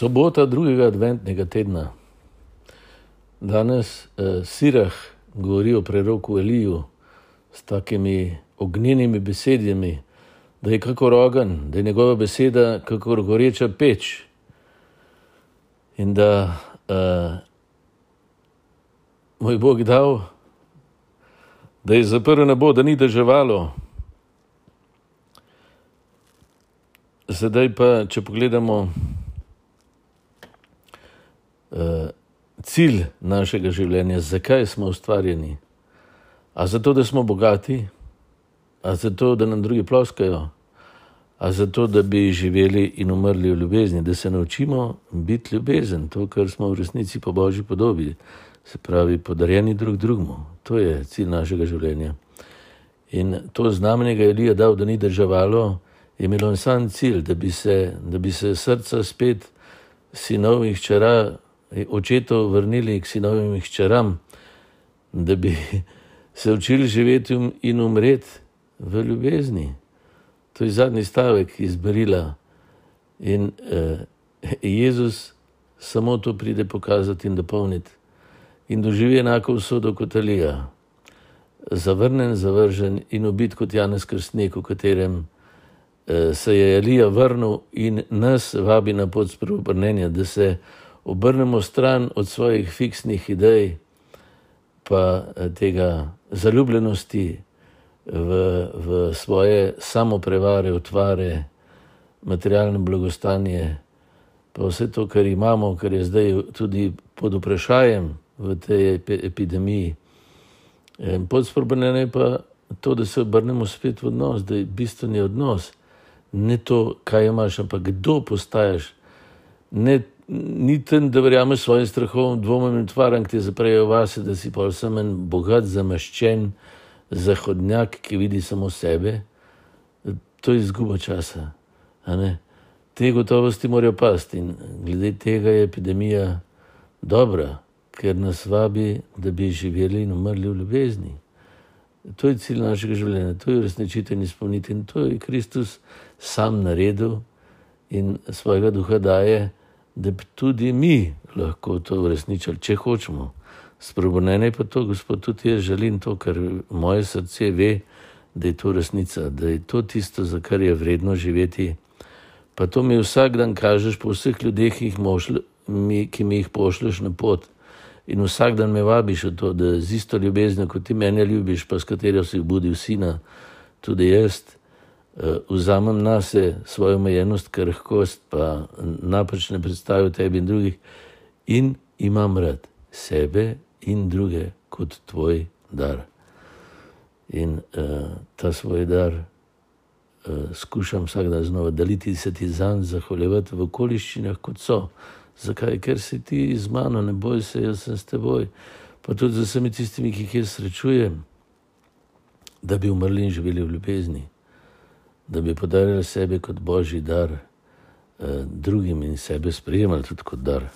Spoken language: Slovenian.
Sobota drugega adventnega tedna. Danes eh, Sirah govori o preroku Eliju s takimi ognjenimi besedami, da je kako rogan, da je njegova beseda kako goreča peč in da eh, moj Bog dal, da je zaprl nebo, da ni državalo. Zdaj pa, če pogledamo, uh, cilj našega življenja, zakaj smo ustvarjeni. A zato, da smo bogati, a zato, da nam drugi ploskajo, a zato, da bi živeli in umrli v ljubezni, da se naučimo biti ljubezen, to, kar smo v resnici po božji podobi, se pravi, podarjeni drug drugemu. To je cilj našega življenja. In to znamenje je Elija dal, da ni državalo, je imelo en sam cilj, da bi se, da bi se srca spet sinov in hčera očetov vrnili k sinovim in hčeram, da bi se učili živeti um-, in umreti v ljubezni. To je zadnji stavek iz Brila. In eh, Jezus samo to pride pokazati in dopolniti. In doživi enako usodo kot Alija. Zavrnen, zavržen in ubit kot Janez Krstnik, v katerem eh, se je Alija vrnil in nas vabi na pot spreobrnenja, da se obrnemo stran od svojih fiksnih idej, pa eh, tega zaljubljenosti v, v svoje samoprevare, utvare, materialno blagostanje, pa vse to, kar imamo, kar je zdaj tudi pod vprašanjem v tej epidemiji. Podsporbene je pa to, da se obrnemo spet v odnos, da je bistveni odnos. Ne to, kaj imaš, ampak kdo postaješ. Ne ni ten, da verjameš svojim strahom, dvomom in tvaram, ki ti zaprejo vase, da si pa vsem en bogat, zamaščen zahodnjak, ki vidi samo sebe. To je izguba časa. Te gotovosti morajo pasti in glede tega je epidemija dobra, ker nas vabi, da bi živeli in umrli v ljubezni. To je cilj našega življenja, to je resničiti in izpolniti in to je Kristus sam naredil in svojega duha daje da bi tudi mi lahko to uresničili, če hočemo. Spremenjeno je pa to, gospod, tudi jaz želim to, kar moje srce ve, da je to resnica, da je to tisto, za kar je vredno živeti. Pa to mi vsak dan kažeš po vseh ljudeh, ki, mošli, ki mi jih pošlješ na pot. In vsak dan me vabiš v to, da z isto ljubeznijo, kot ti mene ljubiš, pa s katero si budil sina, tudi jaz. Eh, vzamem na sebe svojo omejenost, krhkost, pa napačne predstave tebi in drugih, in imam rad sebe in druge kot tvoj dar. In uh, ta svoj dar uh, skušam vsak dan znova deliti, se ti zanj zahvaljevati v okoliščinah, kot so. Zakaj? Ker si ti z mano, ne boj se, jaz sem s teboj, pa tudi z vsemi tistimi, ki jih jaz srečujem, da bi umrli in živeli v ljubezni da bi podarili sebe kot božji dar eh, drugim in sebe sprejemali tudi kot dar.